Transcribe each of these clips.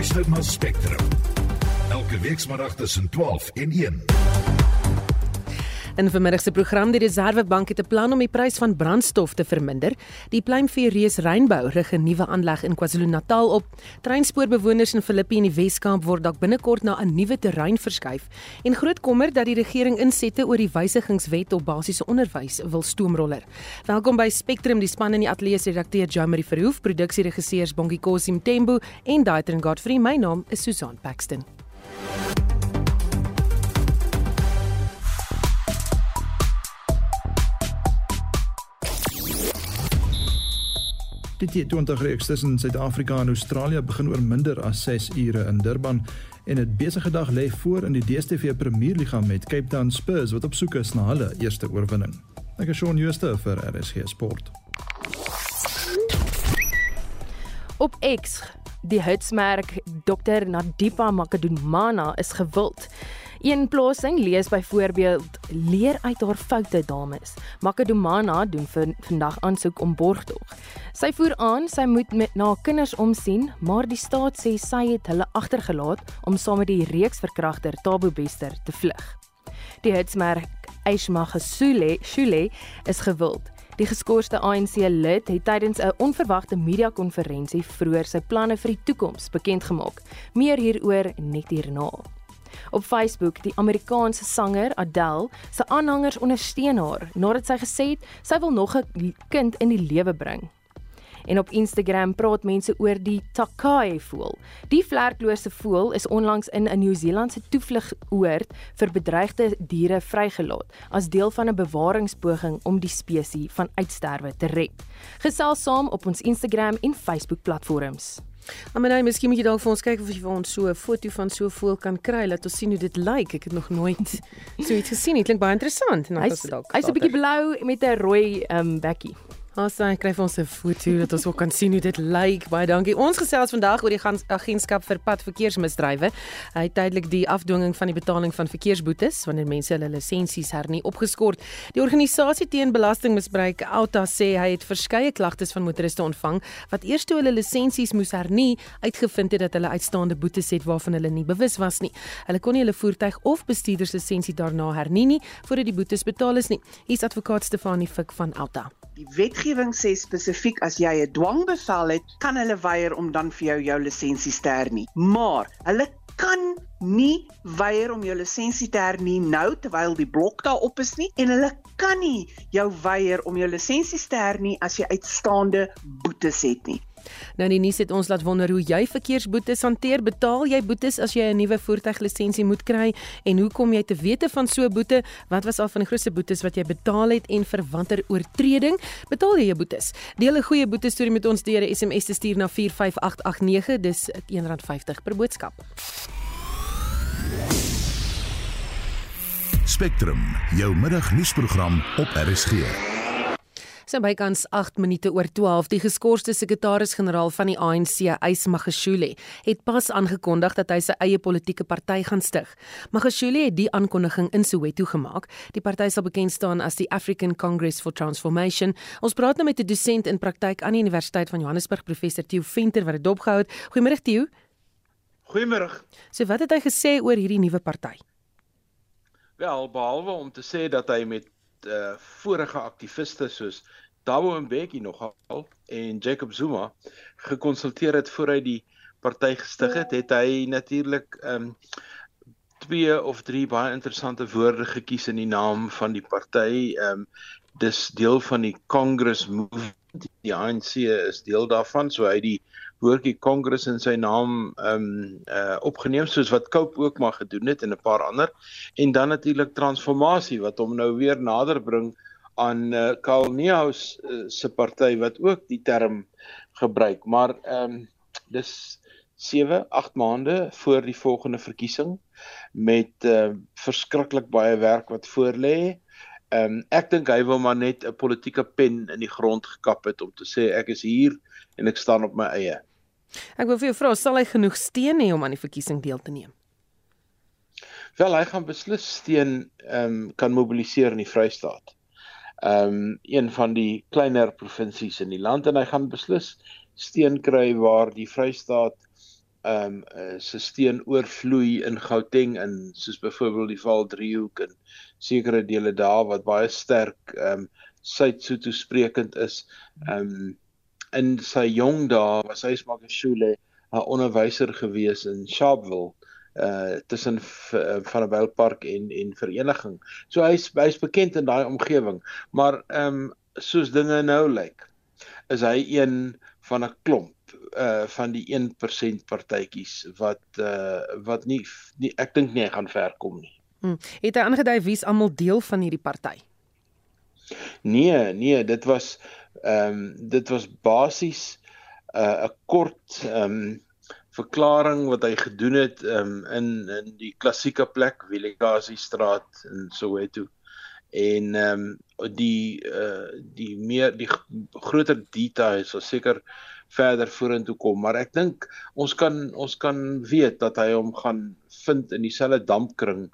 luister na Spectrum. Elke weekmiddag tussen 12 en 1. In vanmiddag se program die Reserwebank het 'n plan om die prys van brandstof te verminder. Die pluimvee reus Rainbow rig 'n nuwe aanleg in KwaZulu-Natal op. Treinspoorbewoners in Filippi in die Wes-Kaap word dalk binnekort na 'n nuwe terrein verskuif. En groot kommer dat die regering insette oor die wysigingswet op basiese onderwys wil stoomroller. Welkom by Spectrum, die span in die ateljee se redakteur Jamie Verhoef, produksieregisseurs Bongie Kosim Tembo en Daitrin Godfrey. My naam is Susan Paxton. Die T20 reeks tussen Suid-Afrika en Australië begin oor minder as 6 ure in Durban en 'n besige dag lê voor in die DStv Premierliga met Cape Town Spurs wat op soek is na hulle eerste oorwinning. Ek is Shaun Schuster vir RSG Sport. Op X, die hitsmerk Dr Nadipa Makadumana is gewild. Een plasing lees byvoorbeeld leer uit haar foute dames. Makadumana doen vir vandag aansoek om borgtog. Sy voer aan sy moet met na kinders omsien, maar die staat sê sy het hulle agtergelaat om saam met die reeksverkragter Tabo Bester te vlug. Die hitsmerk Aishma Gesule Shule is gewild. Die geskorste ANC lid het tydens 'n onverwagte media-konferensie vroeër sy planne vir die toekoms bekend gemaak. Meer hieroor net hierna. Op Facebook, die Amerikaanse sanger Adele se aanhangers ondersteun haar nadat sy gesê het sy wil nog 'n kind in die lewe bring. En op Instagram praat mense oor die Takai voël. Die vlerklose voël is onlangs in 'n Nieu-Seelandse toevlugoord vir bedreigde diere vrygelaat as deel van 'n bewaringspoging om die spesies van uitsterwe te red. Gesels saam op ons Instagram en Facebook platforms. Amanai, miskien moet jy dalk vir ons kyk of jy vir ons so 'n foto van so 'n voël kan kry, laat ons sien hoe dit lyk. Like. Ek het nog nooit so iets gesien nie. Klink baie interessant. Hy's hy's 'n bietjie blou met 'n rooi ehm um, bekkie. Haai, kry vir ons 'n foto dat ons ook kan sien hoe dit lyk. Baie dankie. Ons gesels vandag oor die agentskap vir padverkeersmisdrywe. Hy tydelik die afdwinging van die betaling van verkeersboetes wanneer mense hulle lisensies hernie opgeskort. Die organisasie teen belastingmisbruik, Auta, sê hy het verskeie klagtes van motoriste ontvang wat eers toe hulle lisensies moes hernie, uitgevind het dat hulle uitstaande boetes het waarvan hulle nie bewus was nie. Hulle kon nie hulle voertuig of bestuurderslisensie daarna hernie nie voordat die boetes betaal is nie. Hier's advokaat Stefanie Fik van Auta. Die wetgewing sê spesifiek as jy 'n dwangbevel het, kan hulle weier om dan vir jou jou lisensie te hernie. Maar hulle kan nie weier om jou lisensie te hernie nou terwyl die blok daar op is nie en hulle kan nie jou weier om jou lisensie te hernie as jy uitstaande boetes het nie. Nou die nuus het ons laat wonder hoe jy verkeersboetes hanteer. Betaal jy boetes as jy 'n nuwe voertuiglisensie moet kry en hoe kom jy te wete van so 'n boete? Wat was al van die grootste boetes wat jy betaal het en vir watter oortreding betaal jy jou boetes? Deel 'n goeie boete storie met ons deur 'n SMS te stuur na 45889. Dis R1.50 per boodskap. Spectrum, jou middagnuusprogram op RSG. Sy bykans 8 minute oor 12 die geskorste sekretaris-generaal van die ANC, Ys Magashule, het pas aangekondig dat hy sy eie politieke party gaan stig. Magashule het die aankondiging in Soweto gemaak. Die party sal bekend staan as die African Congress for Transformation. Ons praat nou met 'n dosent in praktyk aan die Universiteit van Johannesburg, professor Theo Venter wat dit dopgehou het. Goeiemôre Theo. Goeiemôre. So wat het hy gesê oor hierdie nuwe party? Wel, behalwe om te sê dat hy met uh, vorige aktiviste soos Thabo Mbeki nogal en Jacob Zuma gekonsulteer het voor hy die party gestig het, het hy natuurlik ehm um, twee of drie baie interessante woorde gekies in die naam van die party. Ehm um, dis deel van die Congress Movement. Die ANC is deel daarvan, so hy die woordjie Congress in sy naam ehm um, uh opgeneem soos wat Cope ook maar gedoen het en 'n paar ander. En dan natuurlik transformasie wat hom nou weer nader bring aan uh, Karl Neuhaus uh, se party wat ook die term gebruik. Maar ehm um, dis 7, 8 maande voor die volgende verkiesing met uh, verskriklik baie werk wat voorlê. Ehm um, ek dink hy wil maar net 'n politieke pen in die grond gekap het om te sê ek is hier en ek staan op my eie. Ek wil vir jou vra, sal hy genoeg steun hê om aan die verkiesing deel te neem? Wel, hy gaan beslis steun ehm um, kan mobiliseer in die Vrystaat ehm um, een van die kleiner provinsies in die land en hy gaan beslis steun kry waar die Vrystaat ehm um, uh, se steen oorvloei in Gauteng en soos byvoorbeeld die Val Driehoek en sekere dele daar wat baie sterk ehm um, Suid-Sotho sprekend is. Ehm um, in sy jong dae was hy Smakashule 'n onderwyser gewees in Sharpeville uh tussen van 'n Wildpark en en vereniging. So hy's hy's bekend in daai omgewing, maar ehm um, soos dinge nou lyk, is hy een van 'n klomp uh van die 1% partytjies wat uh wat nie, nie ek dink nie hy gaan ver kom nie. Hmm. Het hy aangedui wie's almal deel van hierdie party? Nee, nee, dit was ehm um, dit was basies 'n uh, kort ehm um, verklaring wat hy gedoen het um, in in die klassieke plek Willekasi straat in Soweto en ehm um, die uh die meer die groter details sal seker verder vorentoe kom. Maar ek dink ons kan ons kan weet dat hy hom gaan vind in dieselfde dampkring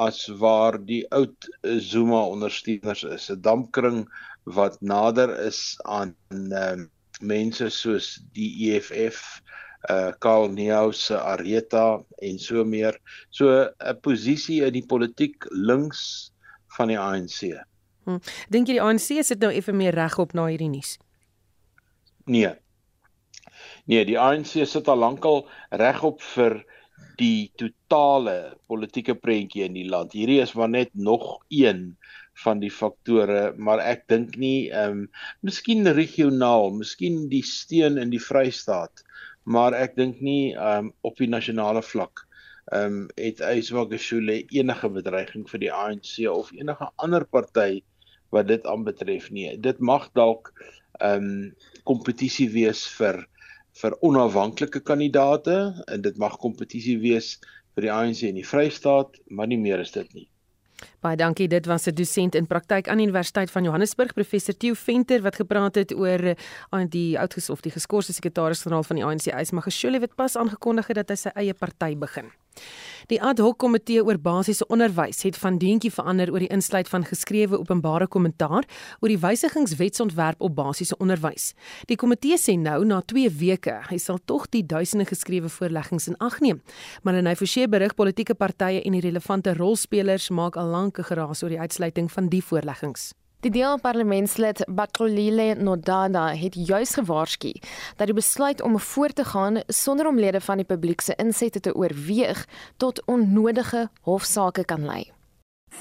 as waar die oud Zuma ondersteuners is. 'n dampkring wat nader is aan ehm um, mense soos die EFF uh Karl Neau se Areta en so meer. So 'n posisie in die politiek links van die ANC. Hm. Dink jy die ANC sit nou effe meer regop na hierdie nuus? Nee. Nee, die ANC sit al lankal regop vir die totale politieke prentjie in die land. Hierdie is maar net nog een van die faktore, maar ek dink nie ehm um, miskien regionaal, miskien die steun in die Vrystaat maar ek dink nie um op die nasionale vlak um het Yswagashule enige bedreiging vir die ANC of enige ander party wat dit aanbetref nie. Dit mag dalk um kompetisie wees vir vir onafhanklike kandidate en dit mag kompetisie wees vir die ANC in die Vrystaat, maar nie meer is dit nie. Baie dankie. Dit was 'n dosent in praktyk aan Universiteit van Johannesburg, professor Theo Venter wat gepraat het oor aan eh, die oudgesof die geskorste sekretaris-generaal van die ANC, Ysmagashule wat pas aangekondig het dat hy sy eie party begin. Die ad hoc komitee oor basiese onderwys het van deentjie verander oor die insluit van geskrewe openbare kommentaar oor die wysigingswetsontwerp op basiese onderwys. Die komitee sê nou na 2 weke, hy sal tog die duisende geskrewe voorleggings in ag neem. Maar in hy forse berig politieke partye en die relevante rolspelers maak al lank 'n geraas oor die uitsluiting van die voorleggings. Die deelparlementslid Bakolile Nodada het juis gewaarsku dat die besluit om voort te gaan sonder om lede van die publiek se insette te oorweeg tot onnodige hofsaake kan lei.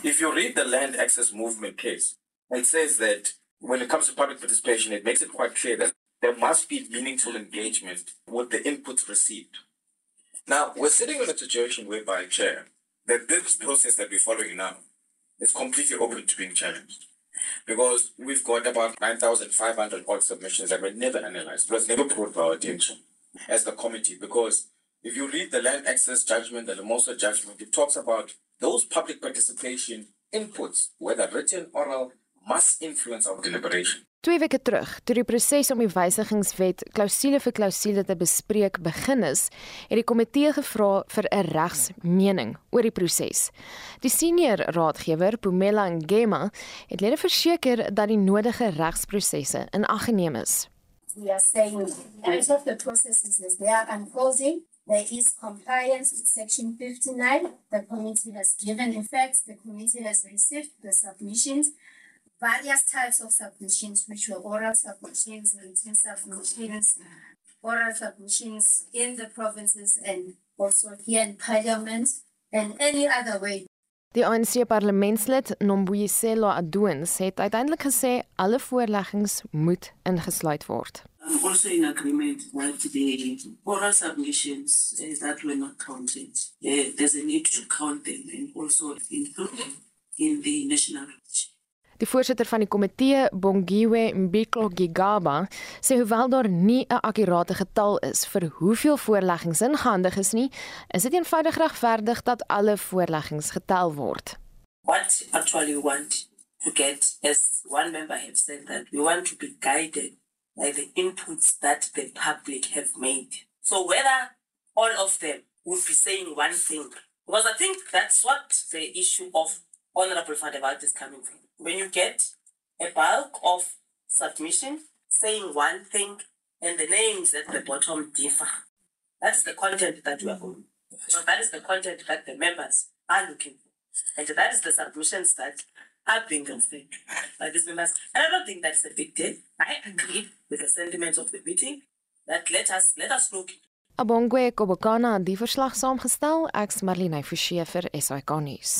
If you read the land access movement case, it says that when it comes to public participation it makes it quite clear that there must be meaningful engagement with the inputs received. Now, we're sitting in a situation whereby chair that this process that we're following now is completely open to being challenged. Because we've got about 9,500 odd submissions that were never analyzed. Was never brought to our attention as the committee because if you read the land access judgment, the Lamosa judgment, it talks about those public participation inputs, whether written, oral, must influence our deliberation. Twee weke terug, toe die proses om die wysigingswet klousule vir klousule te bespreek begin is, het die komitee gevra vir 'n regsmening oor die proses. Die senior raadgewer, Pumela Ngema, het lede verseker dat die nodige regsprosesse in ag geneem is. We are saying as of the processes as they are unfolding, there is compliance with section 59. The committee has given effect, the committee has received the submissions various types of submissions, which were oral submissions, written submissions, oral submissions in the provinces and also here in parliament and any other way. Die ANC parlementslid Nombuyiselo Adoons het uiteindelik gesê alle voorleggings moet ingesluit word. I'm also in agreement with the oral submissions uh, that were not counted. Uh, there's a need to count them and also include them in the national registry. Die voorsitter van die komitee, Bongiwe Mbiko Gigaba, sê hoewel daar nie 'n akkurate getal is vir hoeveel voorleggings ingehandig is nie, is dit eenvoudig regverdig dat alle voorleggings getel word. What actually we want to get as one member have said that we want to be guided by the inputs that the public have made. So whether all of them would be saying one thing, because I think that's what the issue of Honorable Fadebalt is coming from. When you get a bulk of submission saying one thing and the names at the bottom differ, That is the content that we are going. So that is the content that the members are looking for. And that is the submissions that are being considered by these members. And I don't think that's a big deal. I agree with the sentiments of the meeting that let us let us look Abongwe Kobokana het die verslag saamgestel. Ek's Marlene Forsie vir SAK nuus.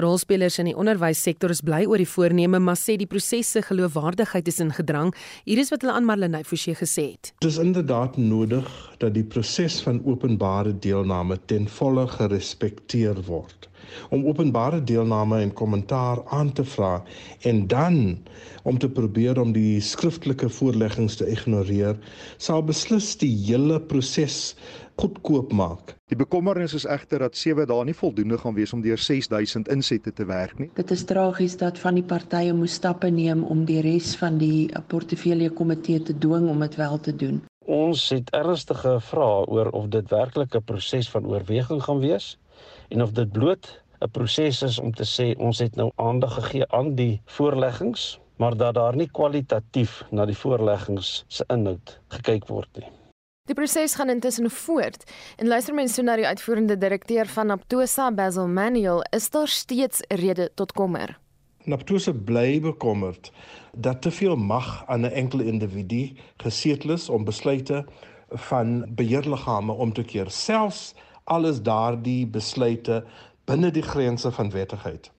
Rolspelers in die onderwyssektor is bly oor die voorneme, maar sê die proses se geloofwaardigheid is in gedrang. Hier is wat hulle aan Marlene Forsie gesê het. Dit is inderdaad nodig dat die proses van openbare deelname ten volle gerespekteer word om openbare deelname en kommentaar aan te vra en dan om te probeer om die skriftelike voorleggings te ignoreer sal beslis die hele proses goedkoop maak. Die bekommernis is egter dat 7 dae nie voldoende gaan wees om deur 6000 insette te werk nie. Dit is tragies dat van die partye moes stappe neem om die res van die portefeulje komitee te dwing om dit wel te doen. Ons het ernstige vrae oor of dit werklik 'n proses van oorweging gaan wees en of dit bloot 'n proses is om te sê ons het nou aandag gegee aan die voorleggings, maar dat daar nie kwalitatief na die voorleggings se inhoud gekyk word nie. Die proses gaan intussen voort. En luister mense so na die uitvoerende direkteur van Aptosa, Basil Manuel, is daar steeds rede tot kommer. Aptosa bly bekommerd dat te veel mag aan 'n enkele individu gesetel is om besluite van beheerliggame om te keer, selfs alles daardie besluite binne die grense van wettigheid.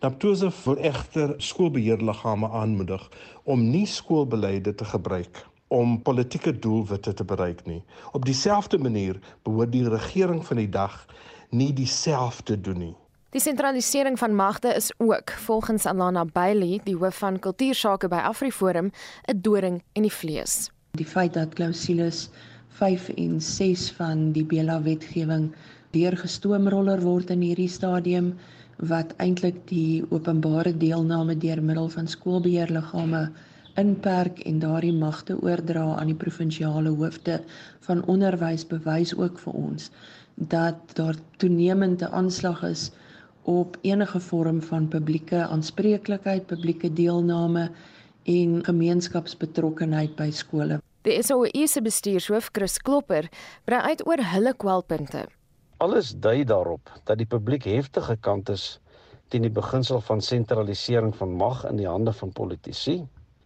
Naptose wil egter skoolbeheerliggame aanmoedig om nie skoolbeleide te gebruik om politieke doelwitte te bereik nie. Op dieselfde manier behoort die regering van die dag nie dieselfde doen nie. Die sentralisering van magte is ook volgens Alana Bailey, die hoof van kultuursake by AfriForum, 'n doring in die vlees. Die feit dat klausules 5 en 6 van die Bela wetgewing deur gestoomroller word in hierdie stadium wat eintlik die openbare deelname deur middel van skoolbeheerliggame inperk en daardie magte oordra aan die provinsiale hoofde van onderwys bewys ook vir ons dat daar toenemende aanslag is op enige vorm van publieke aanspreeklikheid, publieke deelname en gemeenskapsbetrokkenheid by skole. Die SOE se bestuurshoof Chris Klopper brei uit oor hulle kwelpunte. Alles dui daarop dat die publiek heftige kant is teen die beginsel van sentralisering van mag in die hande van politici.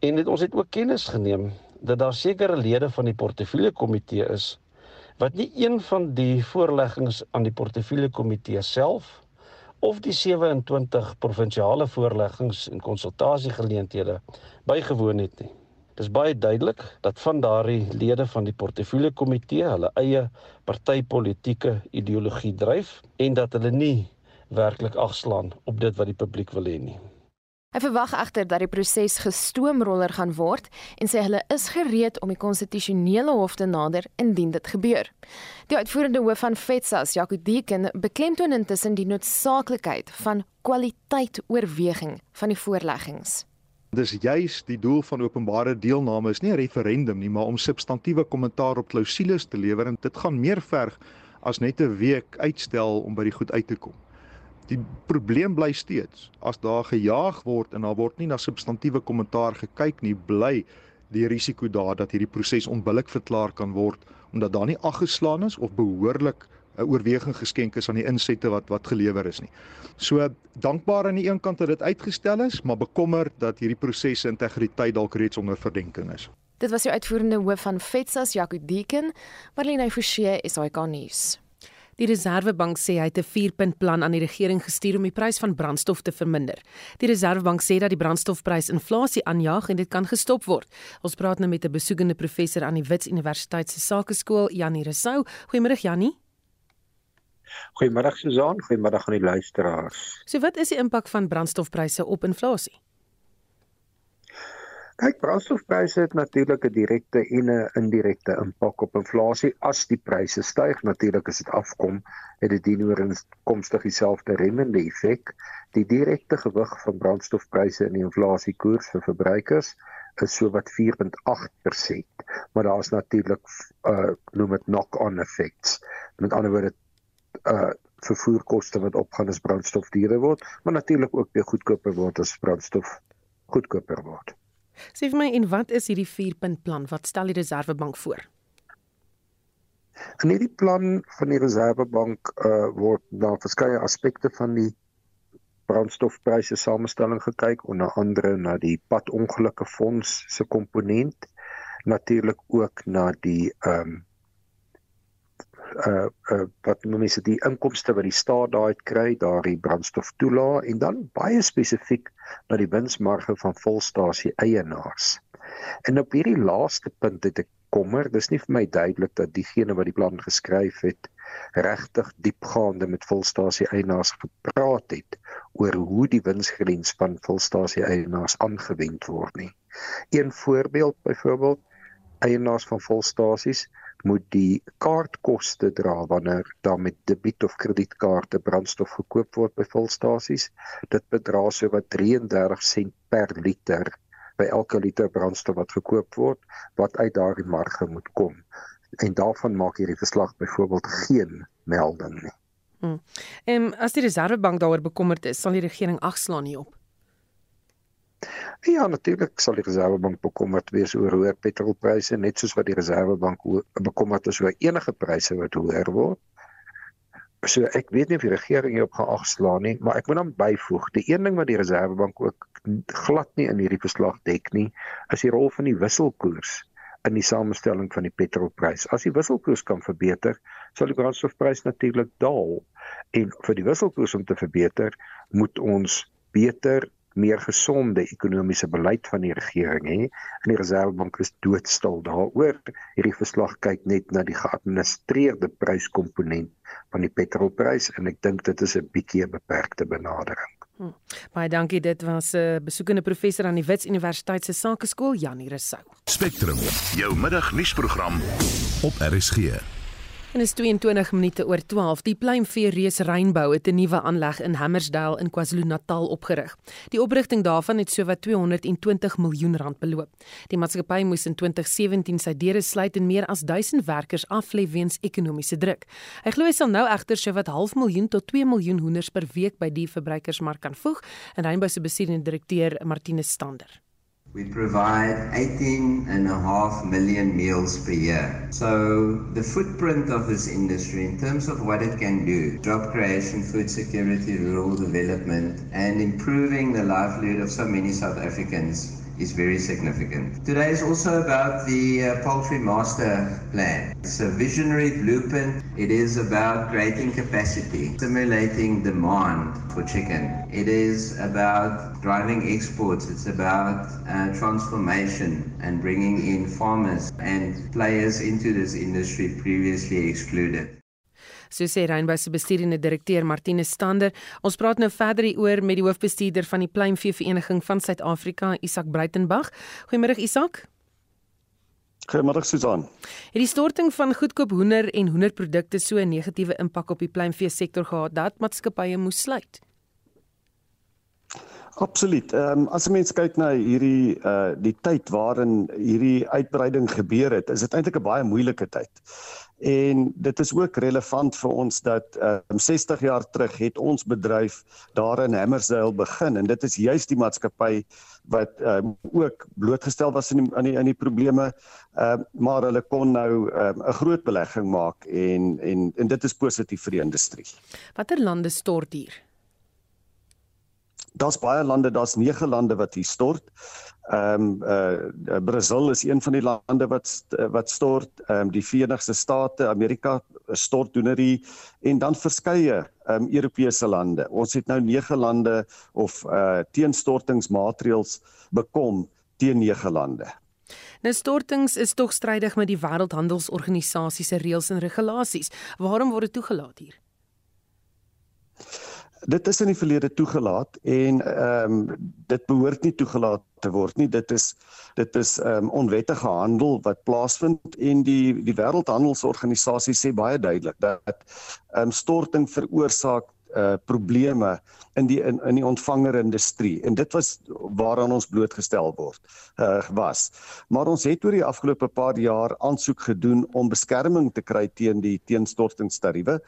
En dit ons het ook kennis geneem dat daar sekere lede van die portefeulje komitee is wat nie een van die voorleggings aan die portefeulje komitee self of die 27 provinsiale voorleggings en konsultasiegeleenthede bygewoon het nie. Dis baie duidelik dat van daardie lede van die portefeulje komitee hulle eie partytetiese ideologie dryf en dat hulle nie werklik agslaan op dit wat die publiek wil hê nie. Hy verwag egter dat die proses gestoomroller gaan word en sê hulle is gereed om die konstitusionele hof te nader indien dit gebeur. Die uitvoerende hoof van FETSAS, Jaco Deken, beklemtoon intussen die noodsaaklikheid van kwaliteit oorweging van die voorleggings. Dis juis die doel van openbare deelname is nie 'n referendum nie, maar om substantiëre kommentaar op klousules te lewer en dit gaan meer verg as net 'n week uitstel om by die goed uit te kom. Die probleem bly steeds as daar gejaag word en daar word nie na substantiëre kommentaar gekyk nie, bly die risiko daar dat hierdie proses onbillik verklaar kan word omdat daar nie aggeslaan is of behoorlik 'n oorweging geskenk is aan die insette wat wat gelewer is nie. So dankbaar aan die een kant dat dit uitgestel is, maar bekommerd dat hierdie prosesse integriteit dalk reeds onder verdenking is. Dit was die uitvoerende hoof van FETSAS, Jaco Deken, Marlene Forsie, SAK nuus. Die Reserwebank sê hy het 'n 4-punt-plan aan die regering gestuur om die prys van brandstof te verminder. Die Reserwebank sê dat die brandstofprys inflasie aanjaag en dit kan gestop word. Ons praat nou met 'n besoekende professor aan die Wits Universiteit se Sakeskool, Janie Resou. Goeiemôre Janie. Goeiemôre Susan, goeiemôre aan die luisteraars. So wat is die impak van brandstofpryse op inflasie? Kyk, brandstofpryse het natuurlik 'n direkte en 'n indirekte impak op inflasie. As die pryse styg, natuurlik as dit afkom, het dit dienooreenkomstig dieselfde remmende effek. Die direkte gewig van brandstofpryse in die inflasiekoers vir verbruikers is so wat 4.8%, maar daar's natuurlik uh noem dit knock-on effects. Met ander woorde uh vervoerkoste wat opgaan as brandstof duurder word, maar natuurlik ook weer goedkoper word as brandstof goedkoper word. Sê vir my en wat is hierdie 4-punt plan? Wat stel die Reserwebank voor? In hierdie plan van die Reservebank uh, word na verskeie aspekte van die brandstofpryse samestelling gekyk, onder andere na die padongelukke fonds se komponent, natuurlik ook na die ehm um, uh uh wat noem mense die inkomste wat die staat daai kry, daardie brandstoftoelaag en dan baie spesifiek na die winsmarge van volstasie eienaars. En op hierdie laaste punt het ek kommer, dis nie vir my duidelik dat diegene wat die plan geskryf het regtig diepgaande met volstasie eienaars gepraat het oor hoe die winsgrens van volstasie eienaars aangewend word nie. Een voorbeeld byvoorbeeld eienaars van volstasies moet die kaartkoste dra wanneer daar met debiet of kredietkaarte brandstof gekoop word by volstasies. Dit bedra so wat 33 sent per liter by elke liter brandstof wat gekoop word wat uit daardie marge moet kom. En daarvan maak hierdie verslag byvoorbeeld geen melding nie. Hmm. En as die Reserwebank daaroor bekommerd is, sal die regering agslaan hierop. Ja, natuurlik sal die Reserwebank bekommerd wees oor hoë petrolpryse net soos wat die Reserwebank bekommerd is oor enige pryse wat hoër word. So ek weet nie of die regering hierop geagslaan nie, maar ek moet dan byvoeg, die een ding wat die Reserwebank ook glad nie in hierdie verslag dek nie, is die rol van die wisselkoers in die samestelling van die petrolprys. As die wisselkoers kan verbeter, sal die brandstofprys natuurlik daal. En vir die wisselkoers om te verbeter, moet ons beter meer gesonde ekonomiese beleid van die regering hè. En die reservebank is doodstil daaroor. Hierdie verslag kyk net na die geadministreerde pryskomponent van die petrolprys en ek dink dit is 'n bietjie 'n beperkte benadering. Hm. baie dankie dit was 'n uh, besoekende professor aan die Wits Universiteit se Sakeskool Janie Resou Spectrum jou middagnuusprogram op RSG En is 22 minute oor 12. Die pluimvee reus Rainbow het 'n nuwe aanleg in Hammersdale in KwaZulu-Natal opgerig. Die oprigting daarvan het sowat 220 miljoen rand beloop. Die maatskappy moes in 2017 sy deure sluit en meer as 1000 werkers aflê weens ekonomiese druk. Hy glo hy sal nou egter sowat 0.5 miljoen tot 2 miljoen hoenders per week by die verbruikersmark kan voeg, en Rainbow se bestuurende direkteur Martinus Stander. We provide 18 and a half million meals per year. So the footprint of this industry in terms of what it can do, job creation, food security, rural development, and improving the livelihood of so many South Africans is very significant. Today is also about the uh, Poultry Master Plan. It's a visionary blueprint. It is about creating capacity, stimulating demand for chicken. It is about driving exports. It's about uh, transformation and bringing in farmers and players into this industry previously excluded. So sê Rainbow se bestuurende direkteur Martine Stander. Ons praat nou verder hieroor met die hoofbestuurder van die Pluimvee Vereniging van Suid-Afrika, Isak Breitenberg. Goeiemôre Isak. Goeiemôre Susan. Het die storting van goedkoop hoender en hoenderprodukte so 'n negatiewe impak op die pluimvee sektor gehad dat maatskappye moes sluit? Absoluut. Ehm um, as 'n mens kyk na hierdie uh die tyd waarin hierdie uitbreiding gebeur het, is dit eintlik 'n baie moeilike tyd. En dit is ook relevant vir ons dat um, 60 jaar terug het ons bedryf daar in Hammersdale begin en dit is juist die maatskappy wat um, ook blootgestel was aan die aan die, die probleme um, maar hulle kon nou 'n um, groot belegging maak en en en dit is positief vir die industrie. Watter lande stort hier? Daar's baie lande, daar's 9 lande wat hier stort. Ehm um, uh Brasil is een van die lande wat wat stort, ehm um, die Verenigde State, Amerika stort doenerie en dan verskeie ehm um, Europese lande. Ons het nou 9 lande of uh teenstortingsmaatreëls bekom teen 9 lande. Nou stortings is tog strydig met die Wêreldhandelsorganisasie se reëls en regulasies. Waarom word dit toegelaat hier? Dit is in die verlede toegelaat en ehm um, dit behoort nie toegelaat te word nie. Dit is dit is ehm um, onwettige handel wat plaasvind en die die Wêreldhandelsorganisasie sê baie duidelik dat ehm um, storting veroorsaak uh probleme in die in, in die ontvangerindustrie. En dit was waaraan ons blootgestel word uh was. Maar ons het oor die afgelope paar jaar aansoek gedoen om beskerming te kry teen die teenstortingstariewe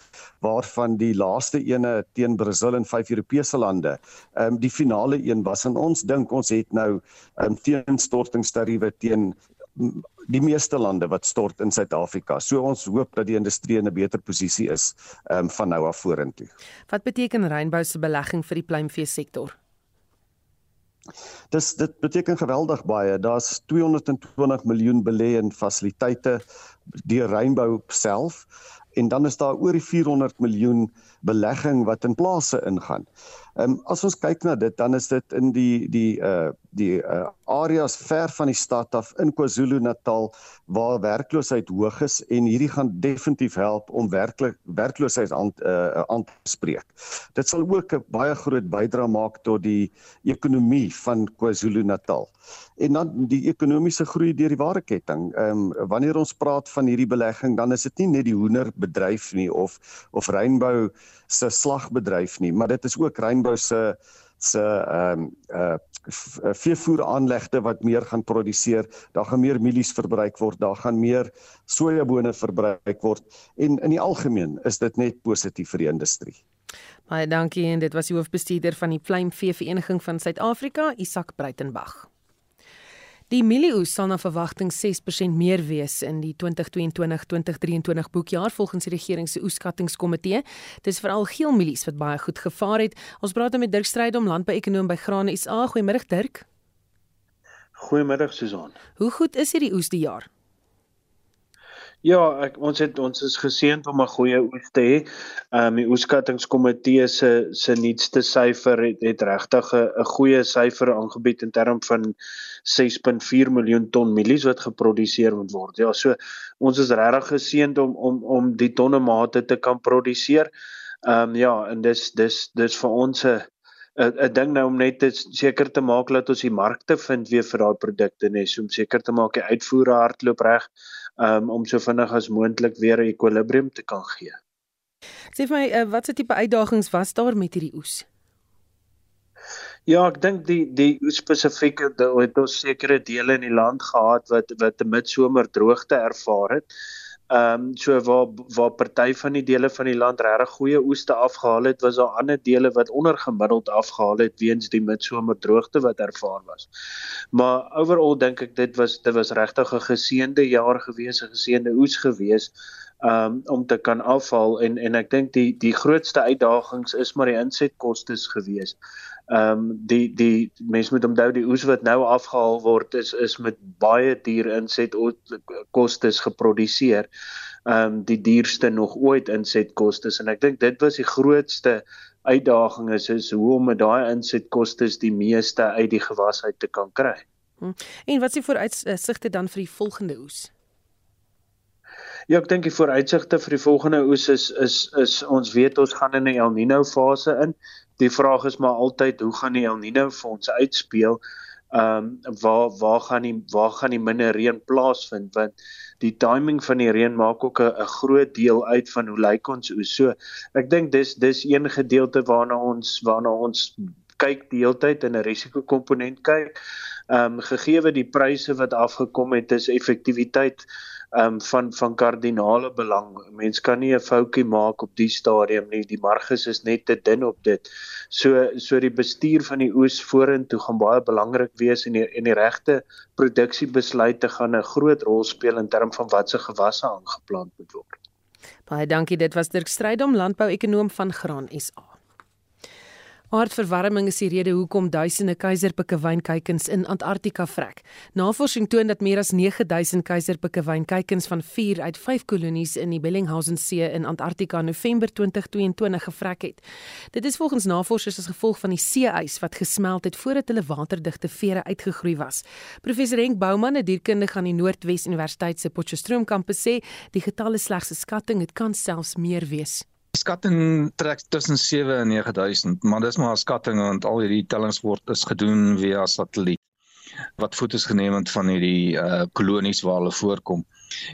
waarvan die laaste ene teen Brasil en vyf Europese lande. Um die finale een was. En ons dink ons het nou um teenstortingstariewe teen die meeste lande wat stort in Suid-Afrika. So ons hoop dat die industrie in 'n beter posisie is um, van nou af vorentoe. Wat beteken Rainbow se belegging vir die pluimvee sektor? Dis dit beteken geweldig baie. Daar's 220 miljoen belê in fasiliteite deur Rainbow self en dan is daar oor die 400 miljoen belegging wat in plase ingaan. Ehm um, as ons kyk na dit dan is dit in die die uh die uh areas ver van die stad af in KwaZulu-Natal waar werkloosheid hoog is en hierdie gaan definitief help om werklik werkloosheid aan uh, aan te spreek. Dit sal ook 'n baie groot bydrae maak tot die ekonomie van KwaZulu-Natal. En dan die ekonomiese groei deur die waardeketting. Ehm um, wanneer ons praat van hierdie belegging, dan is dit nie net die hoenderbedryf nie of of Rainbow se slagbedryf nie, maar dit is ook Rainbow se se ehm um, uh veevoer aanlegte wat meer gaan produseer, daar gaan meer mielies verbruik word, daar gaan meer sojabone verbruik word en in die algemeen is dit net positief vir die industrie. Baie dankie en dit was die hoofbestuurder van die Pluimvee Vereniging van Suid-Afrika, Isak Breitenberg. Die mielieoes sal na verwagting 6% meer wees in die 2022-2023 boekjaar volgens die regering se oeskattingskomitee. Dis veral geel mielies wat baie goed gevaar het. Ons praat nou met Dirk Strydom, landbouekonoom by Grane SA. Goeiemôre Dirk. Goeiemôre Susan. Hoe goed is hierdie oes die jaar? Ja, ek, ons het ons is geseënd om 'n goeie oes te hê. Ehm um, die oeskattingskomitee se se nuutste syfer het, het regtig 'n goeie syfer aangebied in terme van 6.4 miljoen ton mielies wat geproduseer moet word. Ja, so ons is regtig geseënd om om om die tonne mate te kan produseer. Ehm um, ja, en dis dis dis vir ons 'n 'n ding nou om net seker te maak dat ons die markte vind weer vir daai produkte net so om seker te maak die uitvoere hardloop reg um, om so vinnig as moontlik weer 'n ekwilibrium te kan gee. Sê vir my, uh, watse tipe uitdagings was daar met hierdie oes? Ja, ek dink die die spesifieke het ons sekere dele in die land gehad wat wat 'n midsomer droogte ervaar het. Ehm um, so waar waar party van die dele van die land regtig goeie oeste afgehaal het, was daar ander dele wat ondergemiddeld afgehaal het weens die midsomer droogte wat ervaar was. Maar overall dink ek dit was dit was regtig 'n geseënde jaar gewees, 'n geseënde oes gewees um, om te kan afhaal en en ek dink die die grootste uitdagings is maar die insetkoste gewees ehm um, die die mense moet onthou die oes wat nou afgehaal word is is met baie duur inset kostes geproduseer. Ehm um, die duurste nog ooit inset kostes en ek dink dit was die grootste uitdaging is is hoe om met daai inset kostes die meeste uit die gewas uit te kan kry. Hm. En wat is die vooruitsigte dan vir die volgende oes? Ja, ek dink die vooruitsigte vir die volgende oes is is is ons weet ons gaan in 'n El Niño fase in die vraag is maar altyd hoe gaan die El Niño fonds uitspeel? Ehm um, waar waar gaan die waar gaan die minder reën plaasvind want die timing van die reën maak ook 'n groot deel uit van hoe lyk ons oes. So ek dink dis dis een gedeelte waarna ons waarna ons kyk die hele tyd in 'n risikokomponent kyk. Ehm um, gegee die pryse wat afgekom het is effektiwiteit um, van van kardinale belang. Mens kan nie 'n foutjie maak op die stadium nie. Die marges is net te dun op dit. So so die bestuur van die oes vorentoe gaan baie belangrik wees en die en die regte produksiebesluite gaan 'n groot rol speel in terme van watse gewasse aangeplant moet word. Baie dankie. Dit was Dirk Strydom, landbouekonoom van Graan SA. Aardverwarming is die rede hoekom duisende keiserpikkewynkuikens in Antarktika vrek. Navorsing toon dat meer as 9000 keiserpikkewynkuikens van 4 uit 5 kolonies in die Bellingshausen See in Antarktika in November 2022 gevrek het. Dit is volgens navorsers as gevolg van die see-ys wat gesmelt het voordat hulle waterdigte vere uitgegroei was. Professor Henk Bouman, 'n dierkundige aan die Noordwes Universiteit se Potchefstroom kampus sê, die getal is slegs 'n skatting, dit kan selfs meer wees skatting trek tussen 7 en 9000, maar dis maar 'n skatting want al hierdie tellings word is gedoen via satelliet wat fotos geneem het van hierdie uh kolonies waar hulle voorkom.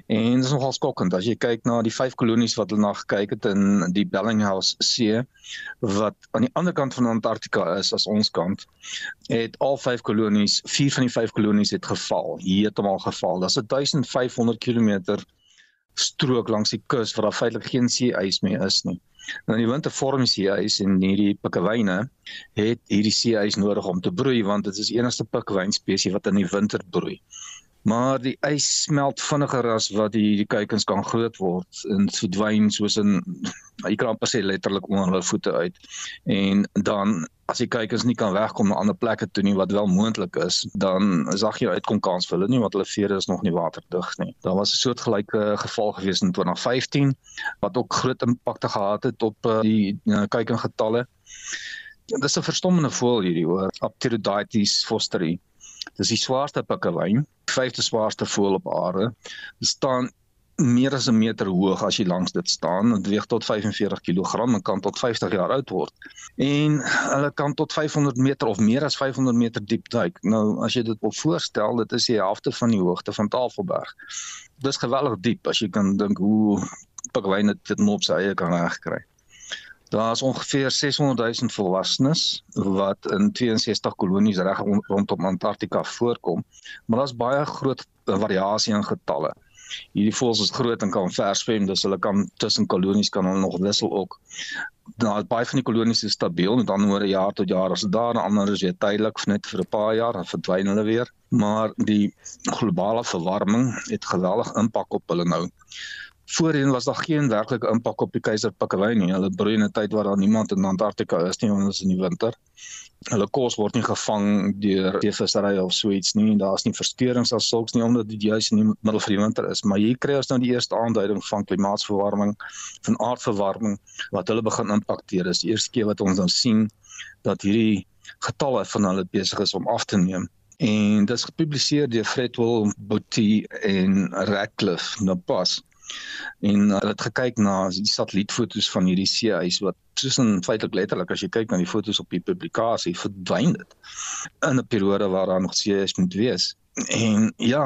En dit is nogal skokkend as jy kyk na die vyf kolonies wat hulle na gekyk het in die Bellinghouse See wat aan die ander kant van Antarktika is as ons kant. Het al vyf kolonies, vier van die vyf kolonies het geval, heeltemal geval. Dit is 1500 km strook langs die kus waar daar feitelik geen see-ys meer is nie. Nou in die winter vorm see-ys en hierdie pikkewyne het hierdie see-ys nodig om te broei want dit is die enigste pikkewyn spesies wat in die winter broei. Maar die ys smelt vinniger as wat die die kuikens kan groot word en verdwyn soos in jy kan amper sê letterlik onder hulle voete uit. En dan as die kuikens nie kan wegkom na ander plekke toe nie wat wel moontlik is, dan daar geen uitkom kans vir hulle nie want hulle vere is nog nie waterdig nie. Daar was 'n soortgelyke geval gewees in 2015 wat ook groot impakte gehad het op uh, die uh, kuikengetalle. Dit is 'n verstommende voël hierdie hoor, Apterodaites fosteri. Dis die swaarste pikkewyn, vyfde swaarste voël op aarde. Dit staan meer as 'n meter hoog as jy langs dit staan. Dit weeg tot 45 kg en kan tot 50 jaar oud word. En hulle kan tot 500 meter of meer as 500 meter diep duik. Nou as jy dit op voorstel, dit is die helfte van die hoogte van Tafelberg. Dis geweldig diep as jy kan dink hoe pikwyne dit net op sy eie kan regkry. Daar is ongeveer 600 000 volwassenes wat in 62 kolonies reg rondom Antarktika voorkom, maar daar's baie groot variasie in getalle. Hierdie voëls is groot en kan ver swem, dus hulle kan tussen kolonies kan hulle nog wissel ook. Nou baie van die kolonies is stabiel, met ander woorde jaar tot jaar as daar, ander is weer tydelik net vir 'n paar jaar dan verdwyn hulle weer. Maar die globale verwarming het geweldig impak op hulle nou. Voorheen was daar geen werklike impak op die keiserpikkewyn nie. Hulle broei in 'n tyd waar daar niemand in Antarktika is nie, want dit is in die winter. Hulle kos word nie gevang deur veevissery of so iets nie. Daar's nie versteurings as sulks nie omdat dit juis in die middel van die winter is. Maar hier kry ons nou die eerste aanduiding van klimaatsverwarming, van aardverwarming wat hulle begin impakteer. Dis die eerste keer wat ons dan sien dat hierdie getalle van hulle besig is om af te neem en dit is gepubliseer deur Fredwell Botty en Radcliffe nou pas en hulle het gekyk na die satellietfoto's van hierdie seeys wat soos in feitelik letterlik as jy kyk na die foto's op die publikasie verdwyn dit in 'n periode waar daar nog seeys moet wees. En ja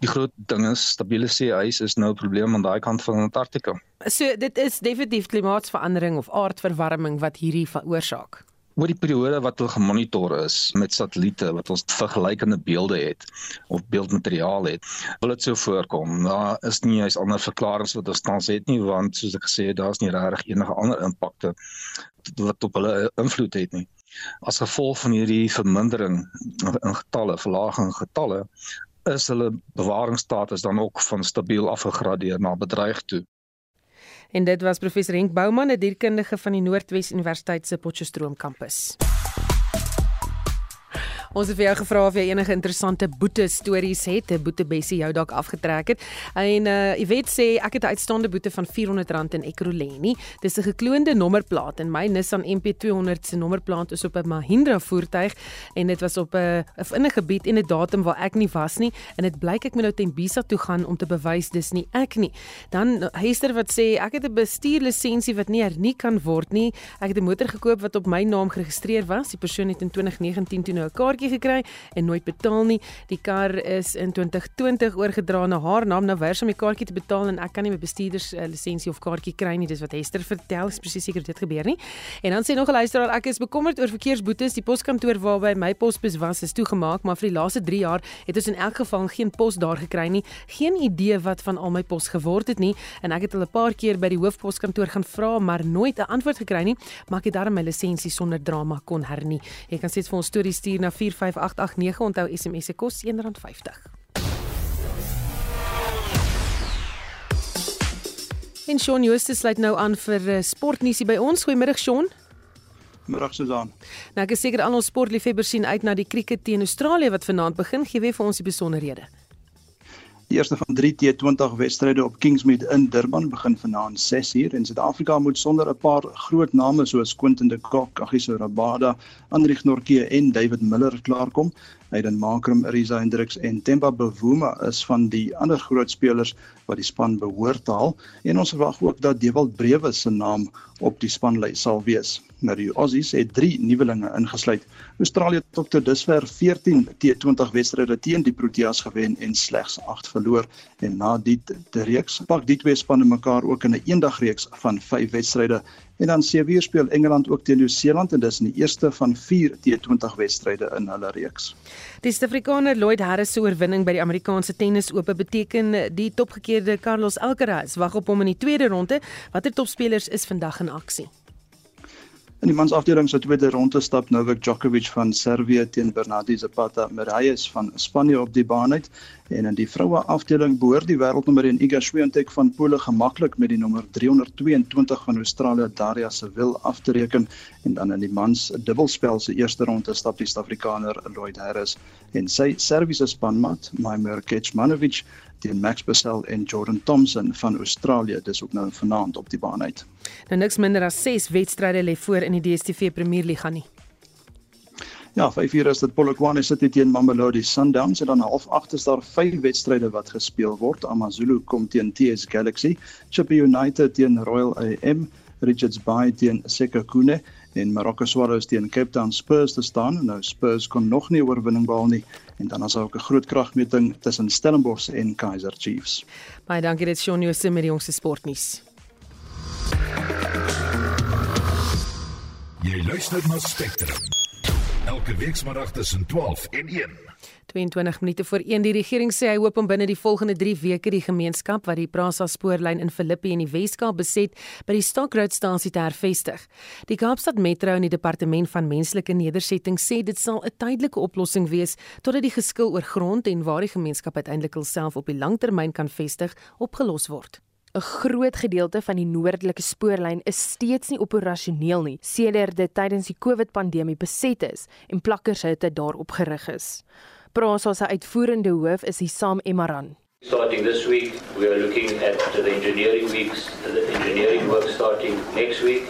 die groot ding is stabiele seeys is nou 'n probleem aan daai kant van Antarktika. So dit is definitief klimaatsverandering of aardverwarming wat hierdie veroorsaak oor die periode wat hulle gemonitor is met satelliete wat ons vergelykende beelde het of beeldmateriaal het wil dit so voorkom. Daar is nie eens ander verklaringe wat ons tans het nie want soos ek gesê het daar's nie regtig enige ander impakte wat op hulle invloed het nie. As gevolg van hierdie vermindering in getalle verlaging in getalle is hulle bewaringsstatus dan ook van stabiel afgegradeer na bedreig toe En dit was professor Henk Bouman, 'n dierkundige van die Noordwes Universiteit se Potchefstroom kampus. Ons het vir jou gevra of jy enige interessante boete stories het, 'n boete Bessie jou dalk afgetrek het. En uh jy weet sê ek het 'n uitstaande boete van R400 in Ekurhuleni. Dis 'n gekloonde nommerplaat en my Nissan MP200 se nommerplaat is op 'n Mahindra voertuig en dit was op 'n in 'n gebied en 'n datum waar ek nie was nie en dit blyk ek moet nou Tembisa toe gaan om te bewys dis nie ek nie. Dan Hester wat sê ek het 'n bestuurlisensie wat nie hernie kan word nie. Ek het 'n motor gekoop wat op my naam geregistreer was. Die persoon het in 2019 toe nou 'n kaartjie kaartjie gekry en nooit betaal nie. Die kar is in 2020 oorgedra na haar naam. Nou wers om die kaartjie te betaal en ek kan nie my bestuurders uh, lisensie of kaartjie kry nie. Dis wat Hester vertel. Is presies seker dit gebeur nie. En dan sê nog 'n luisteraar ek is bekommerd oor verkeersboetes. Die poskantoor waarby my posbus was is toegemaak, maar vir die laaste 3 jaar het ons in elk geval geen pos daar gekry nie. Geen idee wat van al my pos geword het nie en ek het al 'n paar keer by die hoofposkantoor gaan vra, maar nooit 'n antwoord gekry nie. Maar ek het darm my lisensie sonder drama kon hernie. Jy kan steeds vir ons stories stuur na 4 45889 onthou SMS se kos R1.50. En Shaun Justus sluit nou aan vir eh, sportnuusie by ons. Goeiemôre Shaun. Middag Susan. Nou ek is seker al ons sportliefhebbers sien uit na die krieket teen Australië wat vanaand begin. Gee weer vir ons die besonderhede. Die eerste van 3 T20 wedstryde op Kingsmead in Durban begin vanaand 6uur en Suid-Afrika moet sonder 'n paar groot name soos Quinton de Kock, Agiso Rabada, Andrieg Nortje en David Miller klaarkom. Hayden Makram, Riza Hendriks en Temba Bavuma is van die ander groot spelers wat die span behoort te haal en ons verwag ook dat Dewald Brewe se naam op die spanlys sal wees. Nou die Aussies het 3 nuwelinge ingesluit. Australië het tot dusver 14 T20 wedstryde teen die Proteas gewen en slegs 8 verloor en na die reeks pak die twee spanne mekaar ook in 'n eendagreeks van 5 wedstryde En dan sewe speel Engeland ook teen Nieu-Seeland en dis in die eerste van 4 T20 wedstryde in hulle reeks. Die Suid-Afrikaner Lloyd Harris se oorwinning by die Amerikaanse Tennisope beteken die topgekeerde Carlos Alcaraz wag op hom in die tweede ronde. Watter topspelers is vandag in aksie? In die mansafdeling se tweede ronde stap Novak Djokovic van Servië teen Bernardi Zapata Miralles van Spanje op die baan uit en in die vroue afdeling behoort die wêreldnommer 1 Iga Swiatek van Pole gemaklik met die nommer 322 van Australië Daria Seville af te reken en dan in die mans dubbelspel se eerste ronde stap die Suid-Afrikaner Lloyd Harris en sy Serviese spanmaat Maimir Kecmanovic teen Max Purcell en Jordan Thompson van Australië. Dis ook nou vanaand op die baan uit. Nou niks minder as 6 wedstryde lê voor in die DStv Premier Liga nie. Ja, 5 uur is dit Polokwane City teen Mamelodi Sundowns en dan half 8 is daar 5 wedstryde wat gespeel word. AmaZulu kom teen TS Galaxy, Chippa United teen Royal AM, Richards Bay teen Sekhukhune en Marokko Swallows teen Cape Town Spurs te staan. Nou Spurs kon nog nie oorwinning behaal nie en dan is daar ook 'n groot kragmeting tussen Stellenbosch en Kaizer Chiefs. Baie dankie dit Shaun Jose met die jongste sportnuus. Jy luister na Spectrum. Elke week saterdag tussen 12 en 1. 22 minute voor 1 die regering sê hy hoop om binne die volgende 3 weke die gemeenskap wat die Prasa spoorlyn in Philippi in die Weskaap beset by die Stokroudstasie te hervestig. Die Kaapstad Metro en die Departement van Menslike Nedersetting sê dit sal 'n tydelike oplossing wees totdat die geskil oor grond en waar die gemeenskap uiteindelik self op die langtermyn kan vestig opgelos word. 'n Groot gedeelte van die noordelike spoorlyn is steeds nie operasioneel nie sedert dit tydens die COVID-pandemie beset is en plakkershutte daarop gerig is. Prasa se uitvoerende hoof is Hisam Emaran. Starting this week, we are looking at the engineering weeks, the engineering work starting next week,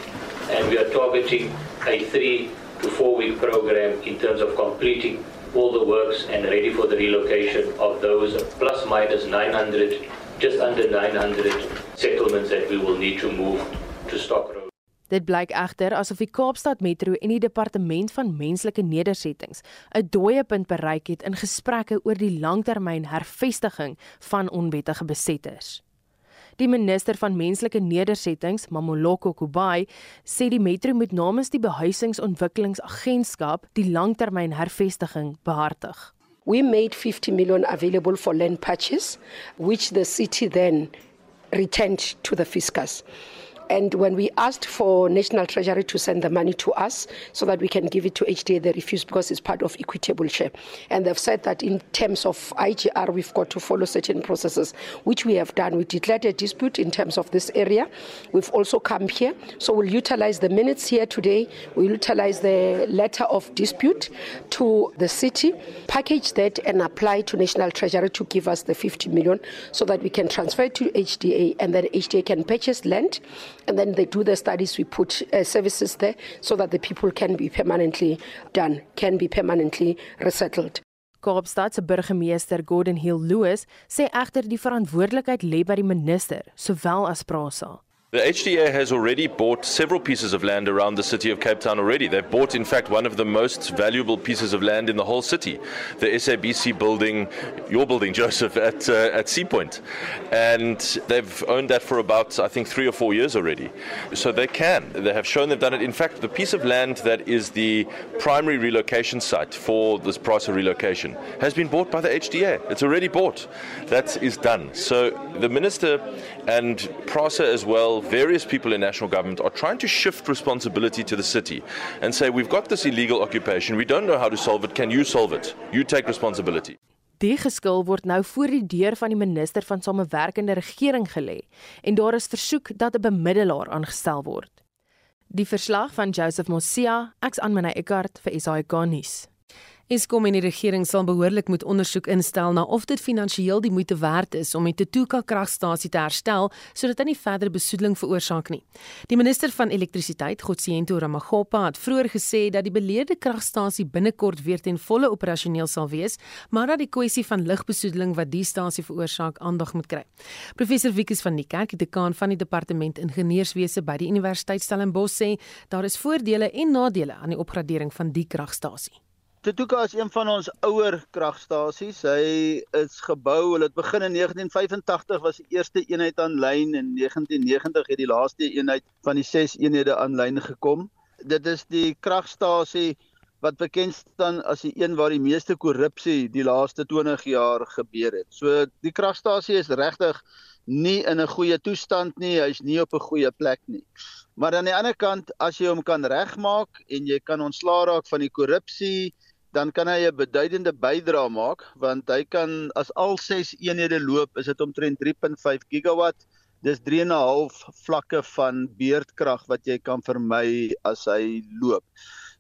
and we are targeting a three to four week program in terms of completing all the works and ready for the relocation of those plus minus 900, just under 900 settlements that we will need to move to Stockroad. Dit blyk egter asof die Kaapstad Metro en die Departement van Menslike Nedersettings 'n dooie punt bereik het in gesprekke oor die langtermyn hervestiging van onwettige besetters. Die minister van Menslike Nedersettings, Mamoloko Kubai, sê die metro moet namens die Behuisingsontwikkelingsagentskap die langtermyn hervestiging behartig. We made 50 million available for land purchase which the city then returned to the fiscus. And when we asked for National Treasury to send the money to us so that we can give it to HDA, they refused because it's part of equitable share. And they've said that in terms of IGR, we've got to follow certain processes, which we have done. We declared a dispute in terms of this area. We've also come here. So we'll utilize the minutes here today. We'll utilize the letter of dispute to the city, package that and apply to National Treasury to give us the 50 million so that we can transfer to HDA and then HDA can purchase land and then they do the studies. We put uh, services there so that the people can be permanently done can be permanently resettled. Kaapstad se burgemeester Gordon Hill Lewis sê egter die verantwoordelikheid lê by die minister sowel as Prasa The HDA has already bought several pieces of land around the city of Cape Town already. They've bought, in fact, one of the most valuable pieces of land in the whole city, the SABC building, your building, Joseph, at, uh, at Sea Point. And they've owned that for about, I think, three or four years already. So they can. They have shown they've done it. In fact, the piece of land that is the primary relocation site for this price of relocation has been bought by the HDA. It's already bought. That is done. So the minister and PRASA as well, various people in national government are trying to shift responsibility to the city and say, we've got this illegal occupation, we don't know how to solve it, can you solve it? You take responsibility. Die geskil word nou voor die deur van die minister van samewerkende regering gelê en daar is versoek dat 'n bemiddelaar aangestel word. Die verslag van Joseph Mosia, ek's aan myne Eckart vir SAK nuus. Eskom en die regering sal behoorlik moet ondersoek instel na of dit finansiëel die moeite werd is om die Tutuka kragstasie te herstel sodat dit nie verder besoedeling veroorsaak nie. Die minister van elektrisiteit, Godsiento Ramagopa, het vroeër gesê dat die beleerde kragstasie binnekort weer ten volle operasioneel sal wees, maar dat die kwessie van lugbesoedeling wat die stasie veroorsaak aandag moet kry. Professor Wikus van die Kerk, dekaan van die departement ingenieurswese by die Universiteit Stellenbosch sê daar is voordele en nadele aan die opgradering van die kragstasie. Tutuka is een van ons ouer kragstasies. Hy is gebou, hulle het begin in 1985 was die eerste eenheid aanlyn en 1990 het die laaste eenheid van die 6 eenhede aanlyn gekom. Dit is die kragstasie wat bekend staan as die een waar die meeste korrupsie die laaste 20 jaar gebeur het. So die kragstasie is regtig nie in 'n goeie toestand nie. Hy's nie op 'n goeie plek nie. Maar aan die ander kant, as jy hom kan regmaak en jy kan ontslaa raak van die korrupsie, dan kan hy 'n beduidende bydrae maak want hy kan as al 6 eenhede loop, is dit omtrent 3.5 gigawatt. Dis 3.5 vlakke van beurtkrag wat jy kan vermy as hy loop.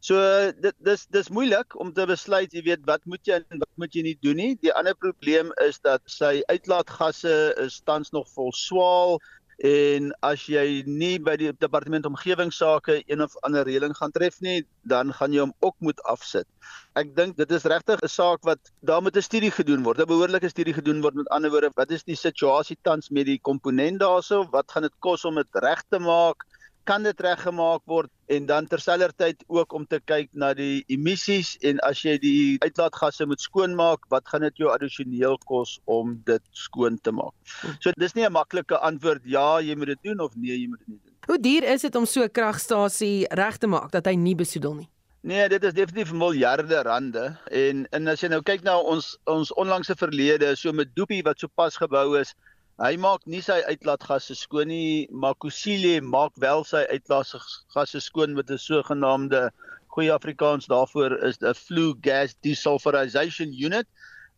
So dit dis dis moeilik om te besluit, jy weet, wat moet jy en wat moet jy nie doen nie. Die ander probleem is dat sy uitlaatgasse is tans nog vol swaal en as jy nie by die departement omgewingsake een of ander reëling gaan tref nie, dan gaan jy hom ook moet afsit. Ek dink dit is regtig 'n saak wat daar moet 'n studie gedoen word. 'n Behoorlike studie gedoen word met ander woorde, wat is die situasie tans met die komponent daarso? Wat gaan dit kos om dit reg te maak? Kan dit reggemaak word en dan terselfdertyd ook om te kyk na die emissies en as jy die uitlaatgasse moet skoonmaak, wat gaan dit jou addisioneel kos om dit skoon te maak? So dis nie 'n maklike antwoord ja, jy moet dit doen of nee, jy moet dit nie doen. Hoe duur is dit om so 'n kragstasie reg te maak dat hy nie besoedel nie? Nee, dit is definitief miljarde rande en en as jy nou kyk na ons ons onlangse verlede, so met Doopie wat sopas gebou is, Hy maak nie sy uitlaatgasse skoon nie, maar Kusile maak wel sy uitlaatgasse skoon met 'n sogenaamde goeie Afrikaans daarvoor is 'n flue gas desulfurization unit.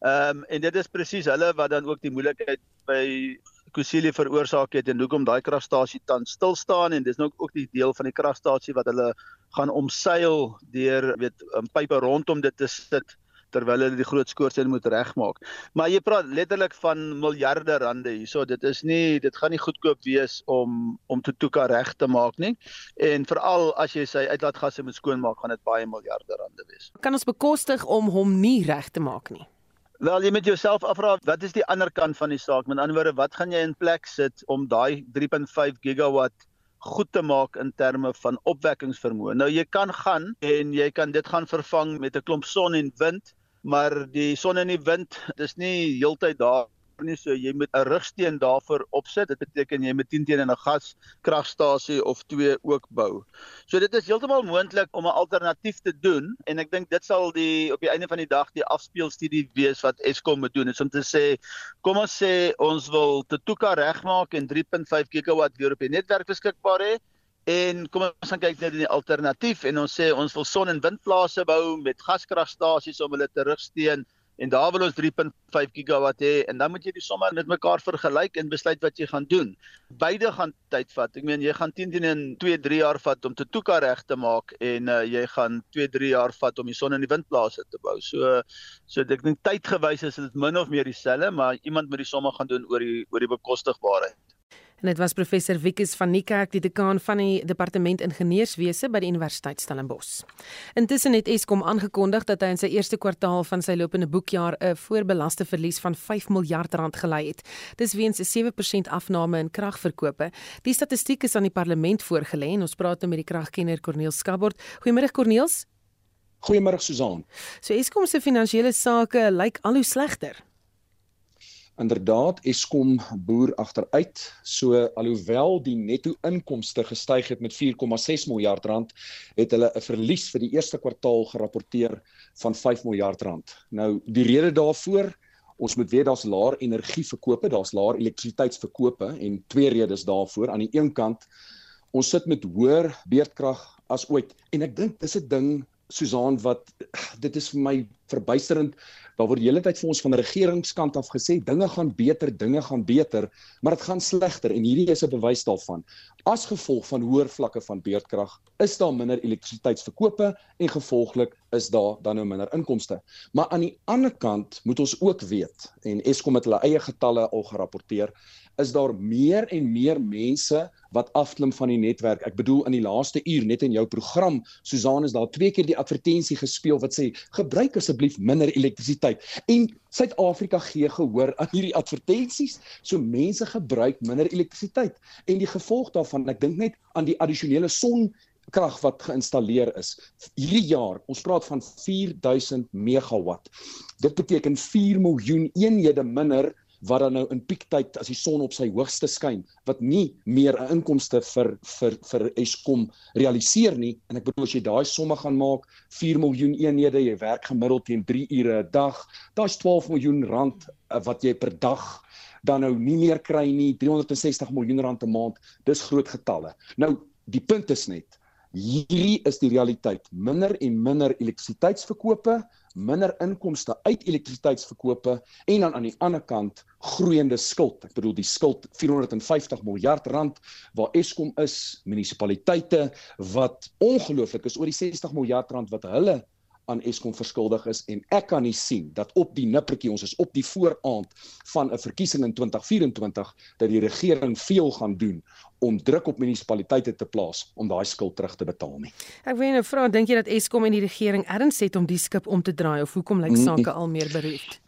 Ehm um, en dit is presies hulle wat dan ook die moeilikheid by Kusile veroorsaak het en hoekom daai kragstasie tans stil staan en dis nou ook die deel van die kragstasie wat hulle gaan omseil deur weet 'n pype rondom dit te sit terwyl hulle die groot skoorsteen moet regmaak. Maar jy praat letterlik van miljarde rande hierso. Dit is nie dit gaan nie goedkoop wees om om Tutuka reg te maak nie. En veral as jy sy uitlaatgasse moet skoonmaak, gaan dit baie miljarde rande wees. Kan ons bekostig om hom nie reg te maak nie? Wel, jy moet jouself afvra, wat is die ander kant van die saak? Met ander woorde, wat gaan jy in plek sit om daai 3.5 gigawatt goed te maak in terme van opwekkingsvermoë. Nou jy kan gaan en jy kan dit gaan vervang met 'n klomp son en wind maar die son en die wind dis nie heeltyd daar nie so jy moet 'n rigsteen daarvoor opsit. Dit beteken jy moet 10 teen 'n gaskragstasie of twee ook bou. So dit is heeltemal moontlik om 'n alternatief te doen en ek dink dit sal die op die einde van die dag die afspeelstudie wees wat Eskom moet doen. Is om te sê kom ons sê ons wil Tutuka regmaak en 3.5 gigawatt weer op die netwerk beskikbaar hê En kom ons gaan kyk net in die alternatief en ons sê ons wil son- en windplase bou met gaskragstasies om hulle terugsteun en daar wil ons 3.5 gigawatt hê en dan moet jy die somme met mekaar vergelyk en besluit wat jy gaan doen. Beide gaan tyd vat. Ek meen jy gaan 10 teen in 2, 3 jaar vat om te toeka reg te maak en uh, jy gaan 2, 3 jaar vat om die son- en die windplase te bou. So so ek dink tydgewys is dit min of meer dieselfde, maar iemand moet die somme gaan doen oor die oor die bekostigbaarheid. En dit was professor Wikus van Niekerk, die dekaan van die departement ingenieurswese by die Universiteit Stellenbosch. Intussen het Eskom aangekondig dat hy in sy eerste kwartaal van sy lopende boekjaar 'n voorbelaste verlies van 5 miljard rand gelei het. Dis weens 'n 7% afname in kragverkope. Die statistiek is aan die parlement voorgelê en ons praat nou met die kragkenner Corneel Skabord. Goeiemôre Corneel. Goeiemôre Susan. So Eskom se finansiële sake lyk al hoe slegter. Inderdaad, Eskom boer agteruit. So alhoewel die netto inkomste gestyg het met 4,6 miljard rand, het hulle 'n verlies vir die eerste kwartaal gerapporteer van 5 miljard rand. Nou, die rede daarvoor, ons moet weet daar's laer energieverkope, daar's laer elektrisiteitsverkope en twee redes daarvoor. Aan die een kant, ons sit met hoër beurtkrag as ooit en ek dink dis 'n ding Susan wat dit is vir my verbuisterend daar word die hele tyd vir ons van die regeringskant af gesê dinge gaan beter dinge gaan beter maar dit gaan slegter en hierdie is 'n bewys daarvan. As gevolg van hoër vlakke van beurtkrag is daar minder elektrisiteitsverkope en gevolglik is daar dan nou minder inkomste. Maar aan die ander kant moet ons ook weet en Eskom het hulle eie getalle al gerapporteer is daar meer en meer mense wat afklim van die netwerk. Ek bedoel in die laaste uur net in jou program, Susan is daar twee keer die advertensie gespeel wat sê gebruik asseblief minder elektrisiteit. En Suid-Afrika gee gehoor aan hierdie advertensies, so mense gebruik minder elektrisiteit. En die gevolg daarvan, ek dink net aan die addisionele son krag wat geïnstalleer is. Hierdie jaar, ons praat van 4000 megawatt. Dit beteken 4 miljoen eenhede minder wat dan nou in piektyd as die son op sy hoogste skyn wat nie meer 'n inkomste vir vir vir Eskom realiseer nie en ek bedoel as jy daai somme gaan maak 4 miljoen eenhede jy werk gemiddeld teen 3 ure 'n dag daai's 12 miljoen rand uh, wat jy per dag dan nou nie meer kry nie 360 miljoen rand 'n maand dis groot getalle nou Die punt is net hierdie is die realiteit. Minder en minder elektrisiteitsverkope, minder inkomste uit elektrisiteitsverkope en dan aan die ander kant groeiende skuld. Ek bedoel die skuld 450 miljard rand waar Eskom is, munisipaliteite wat ongelooflik is oor die 60 miljard rand wat hulle aan Eskom verskuldig is en ek kan nie sien dat op die nippertjie ons is op die vooraand van 'n verkiesing in 2024 dat die regering veel gaan doen om druk op munisipaliteite te plaas om daai skuld terug te betaal nie. Ek wil nou vra, dink jy dat Eskom en die regering erns het om die skip om te draai of hoekom lyk sake al meer beroerd?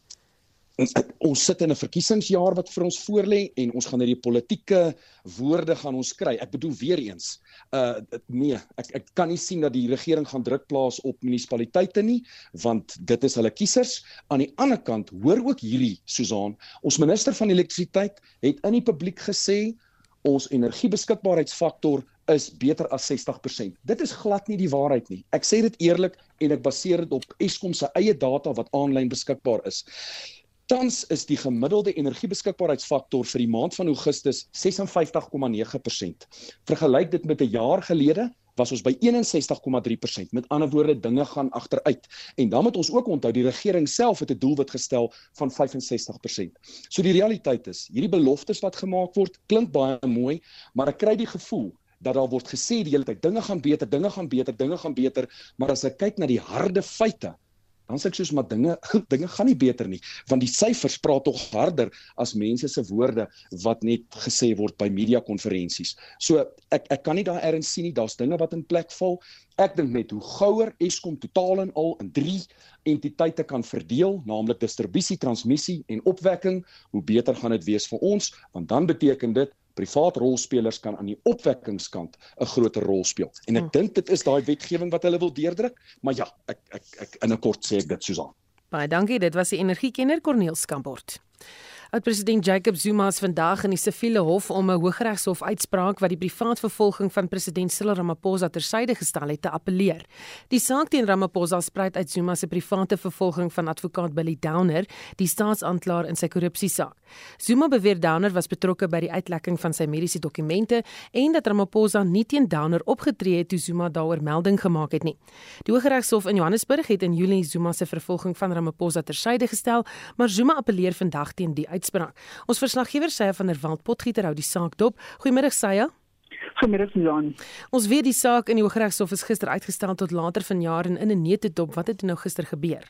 Ons sit in 'n verkiesingsjaar wat vir ons voorlê en ons gaan hierdie politieke woorde gaan ons kry. Ek bedoel weer eens, uh nee, ek ek kan nie sien dat die regering gaan druk plaas op munisipaliteite nie, want dit is hulle kiesers. Aan die ander kant, hoor ook hierdie Susan, ons minister van elektrisiteit het in die publiek gesê ons energiebeskikbaarheidsfaktor is beter as 60%. Dit is glad nie die waarheid nie. Ek sê dit eerlik en ek baseer dit op Eskom se eie data wat aanlyn beskikbaar is. Tans is die gemiddelde energiebeskikbaarheidsfaktor vir die maand van Augustus 56,9%. Vergelyk dit met 'n jaar gelede was ons by 61,3%. Met ander woorde, dinge gaan agteruit. En dan moet ons ook onthou die regering self het 'n doelwit gestel van 65%. So die realiteit is, hierdie beloftes wat gemaak word, klink baie mooi, maar ek kry die gevoel dat daar word gesê die hele tyd dinge gaan beter, dinge gaan beter, dinge gaan beter, maar as ek kyk na die harde feite, dan sê ek soos maar dinge dinge gaan nie beter nie want die syfers praat tog harder as mense se woorde wat net gesê word by media konferensies. So ek ek kan nie daai erns sien nie, daar's dinge wat in plek val. Ek dink net hoe gouer Eskom totaal en al in 3 entiteite kan verdeel, naamlik distribusie, transmissie en opwekking, hoe beter gaan dit wees vir ons want dan beteken dit privaat rolspelers kan aan die opwekkingskant 'n groter rol speel. En ek hmm. dink dit is daai wetgewing wat hulle wil deurdruk, maar ja, ek ek ek in 'n kort sê ek dit Susan. Baie dankie, dit was die energiekenner Corneel Skambort. Oud-president Jacob Zuma is vandag in die siviele hof om 'n Hooggeregshof uitspraak wat die privaat vervolging van president Cyril Ramaphosa tersyde gestel het te appeleer. Die saak teen Ramaphosa spruit uit Zuma se private vervolging van advokaat Billy Downer, die staatsaanklaer in sy korrupsiesaak. Zuma beweer Downer was betrokke by die uitlekking van sy mediese dokumente en dat Ramaphosa nie teen Downer opgetree het toe Zuma daaroor melding gemaak het nie. Die Hooggeregshof in Johannesburg het in Julie Zuma se vervolging van Ramaphosa tersyde gestel, maar Zuma appeleer vandag teen die uitspraak. Ons verslaggewer Sye van der Walt Potgieter hou die saak dop. Goeiemiddag Sye. Goeiemiddag Susan. Ons weet die saak in die Hooggeregshof is gister uitgestel tot later vanjaar en in 'n neete dop. Wat het nou gister gebeur?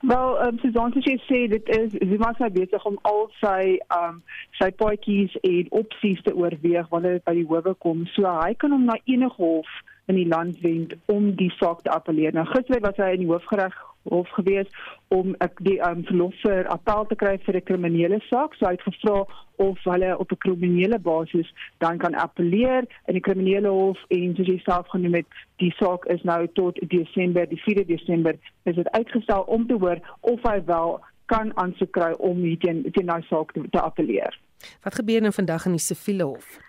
Wel, ehm um, Susan het gesê dit is Zuma se besig om al sy ehm um, sy potjies en opsies te oorweeg wanneer dit by die howe kom. So hy kan hom na enige hof in die land wend om die saak te appeleer. Nou gister was hy in die hoofgereg hof gewees om ek die um, verlof vir appel te kry vir 'n kriminele saak. So hy het gevra of hulle op 'n kriminele basis dan kan appeleer in die kriminele hof en soos jy self genoem het, die saak is nou tot Desember, die 4de Desember is dit uitgestel om te hoor of hy wel kan aansoek kry om hier teen teen daai saak te, te appeleer. Wat gebeur nou vandag in die siviele hof?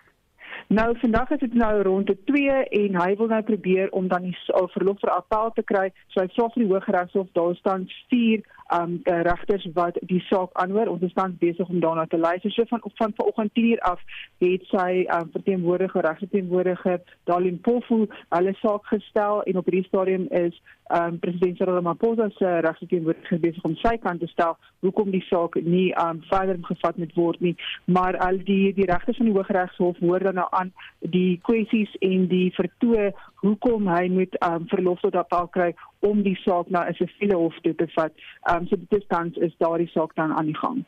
Nou vandag is dit nou rond 2 en hy wil nou probeer om dan die verlof vir appel te kry. So hy vra vir die Hooggeregshof daar staan 4 um regters wat die saak aanhoor. Ons is tans besig om daarna te luister. So van van vanoggend 10:00 af het sy um verteenwoordiger regsverteenwoordiger Dalin Pofu hulle saak gestel en op hierdie stadium is um president Cyril Ramaphosa se regsverteenwoordiger besig om sy kant te stel hoekom die saak nie um verder gevat moet word nie. Maar al die die regters van die Hooggeregshof hoor dan nou aan die kwessies en die vertoë hoekom hy moet um verlof tot appel kry om die saak na 'n siviele hof toe te vat. Um so dit is tans is daardie saak dan aan die gang.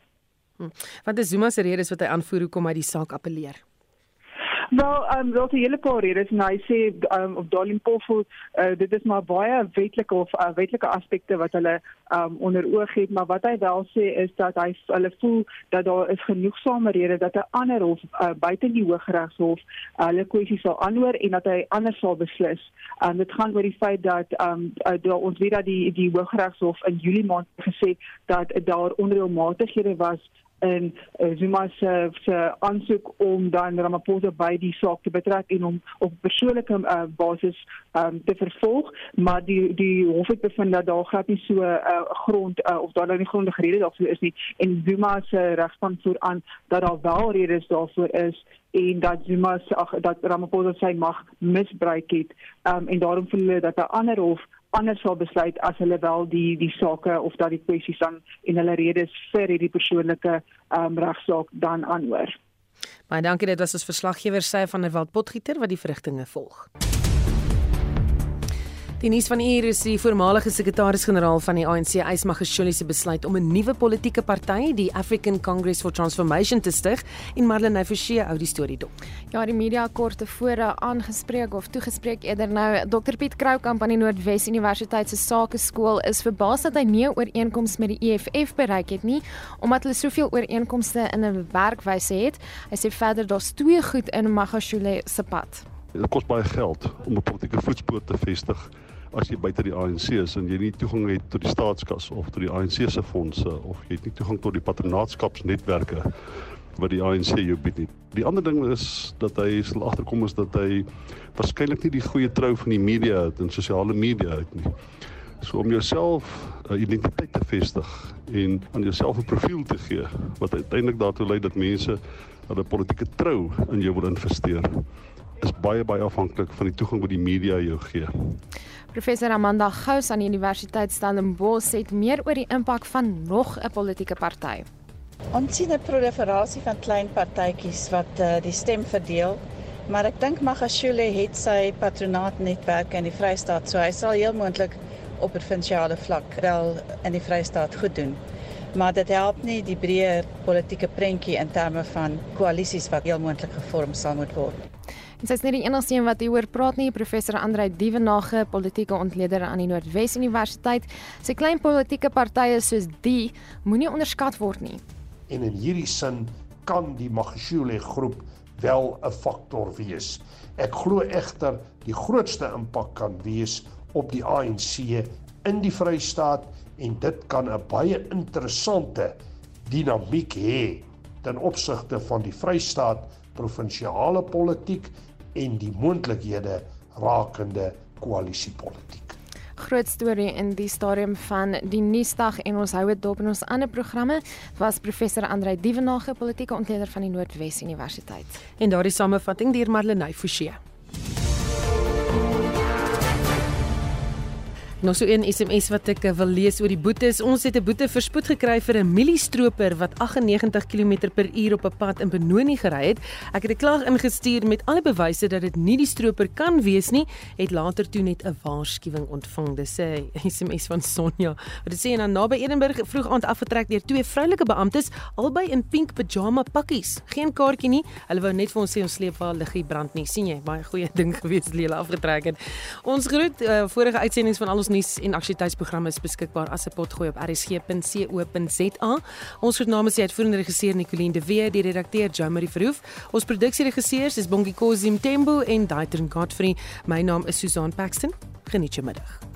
Hm. Is Zuma se redes wat hy aanvoer hoekom hy die saak appeleer? Wel, ehm um, daar's 'n hele paar redes en hy sê ehm um, op Dalimpofu uh, dit is maar baie wetlike of uh, wetlike aspekte wat hulle ehm um, onder oog het, maar wat hy wel sê is dat hy hulle voel dat daar is genoegsame redes dat 'n ander hof uh, buite die Hooggeregshof uh, hulle kwessie sal aanhoor en dat hy anders sal beslis. Ehm um, dit gaan oor die feit dat ehm um, uh, ons weet dat die die Hooggeregshof in Julie maand gesê dat daar onreëlmatighede was in uh, Zuma se se aansoek om dan Ramaphosa by die saak te betrek en om op persoonlike uh, basis um, te vervolg, maar die die hof het bevind dat daar glad nie so 'n uh, grond uh, of daar nou nie grondige rede daarvoor is nie. En Zuma se regspan voer aan dat daar wel redes daarvoor is en dat Zuma se dat Ramaphosa sy mag misbruik het. Um, en daarom voel hulle dat 'n ander hof anders sal besluit as hulle wel die die sake of dat die kwessies dan en hulle redes vir hierdie persoonlike um, regsaak dan aanhoor. Baie dankie dit was ons verslaggewer sê van der Walt Potgieter wat die verrigtinge volg. Die nuus van hier is die voormalige sekretaris-generaal van die ANC, Ysmagashule se besluit om 'n nuwe politieke party, die African Congress for Transformation te stig en Marlene Forsie hou die storie dop. Ja, die media kort tevore aangespreek of toegespreek eerder nou Dr Piet Kroukamp aan die Noordwes Universiteit se Sakeskool is verbaas dat hy nie 'n ooreenkoms met die EFF bereik het nie omdat hulle soveel ooreenkomste in 'n werkwyse het. Hy sê verder daar's twee goed in Magashule se pad. Dit kos baie geld om 'n politieke voetspoor te vestig as jy buite die ANC is en jy nie toegang het tot die staatskas of tot die ANC se fondse of jy het nie toegang tot die patronaatskapsnetwerke wat die ANC jou bied nie. Die ander ding is dat hy sal agterkom is dat hy waarskynlik nie die goeie trou van die media het en sosiale media het nie. So om jouself 'n uh, identiteit te vestig en aan jouself 'n profiel te gee wat uiteindelik daartoe lei dat mense hulle politieke trou in jou wil investeer is baie baie afhanklik van die toegang wat die media jou gee. Professor Amanda Gous aan die Universiteit Stellenbosch sê meer oor die impak van nog 'n politieke party. Ons sien 'n proliferasie van klein partytjies wat uh, die stem verdeel, maar ek dink Magashule het sy patronaatnetwerk in die Vrystaat, so hy sal heel moontlik op provinsiale vlak wel in die Vrystaat goed doen. Maar dit help nie die breër politieke prentjie in terme van koalisies wat heel moontlik gevorm sal moet word. En sy is nie die enigste een wat hieroor praat nie, professor Andrei Dievenage, politieke ontleder aan die Noordwes Universiteit. Sy klein politieke partye soos die moenie onderskat word nie. En in hierdie sin kan die Magashule groep wel 'n faktor wees. Ek glo egter die grootste impak kan wees op die ANC in die Vrystaat en dit kan 'n baie interessante dinamiek hê ten opsigte van die Vrystaat provinsiale politiek en die moontlikhede rakende koalisiepolitiek. Groot storie in die stadium van die nuusdag en ons hou dit dop in ons ander programme was professor Andrei Dievenage politieke ontleder van die Noordwes Universiteit. En daardie samevatting deur Marlenae Forsie. Nog so 'n SMS wat ek eh, wil lees oor die boetes. Ons het 'n boete vir spoed gekry vir 'n mieliestroper wat 98 km/h op 'n pad in Benoni gery het. Ek het 'n klag ingestuur met alle bewyse dat dit nie die stroper kan wees nie. Het later toe net 'n waarskuwing ontvang. Dis 'n SMS van Sonja. Wat dit sê en dan naby Edenburg vroeg aand afgetrek deur twee vroulike beamptes albei in pink pyjama pakkies. Geen kaartjie nie. Hulle wou net vir ons sê ons sleep waar liggie brand nie. sien jy? Baie goeie ding gewees dat hulle afgetrek het. Ons groet uh, vorige uitsendings van al ons nuus en aktualiteitsprogramme is beskikbaar as 'n potgooi op rsg.co.za. Ons groet namens die uitvoerende regisseur Nicoline de Weer, die redakteur Jamie Verhoef. Ons produksieregisseurs is Bongie Kosim Tembo en Daitrin Godfrey. My naam is Susan Paxton. Geniet jou middag.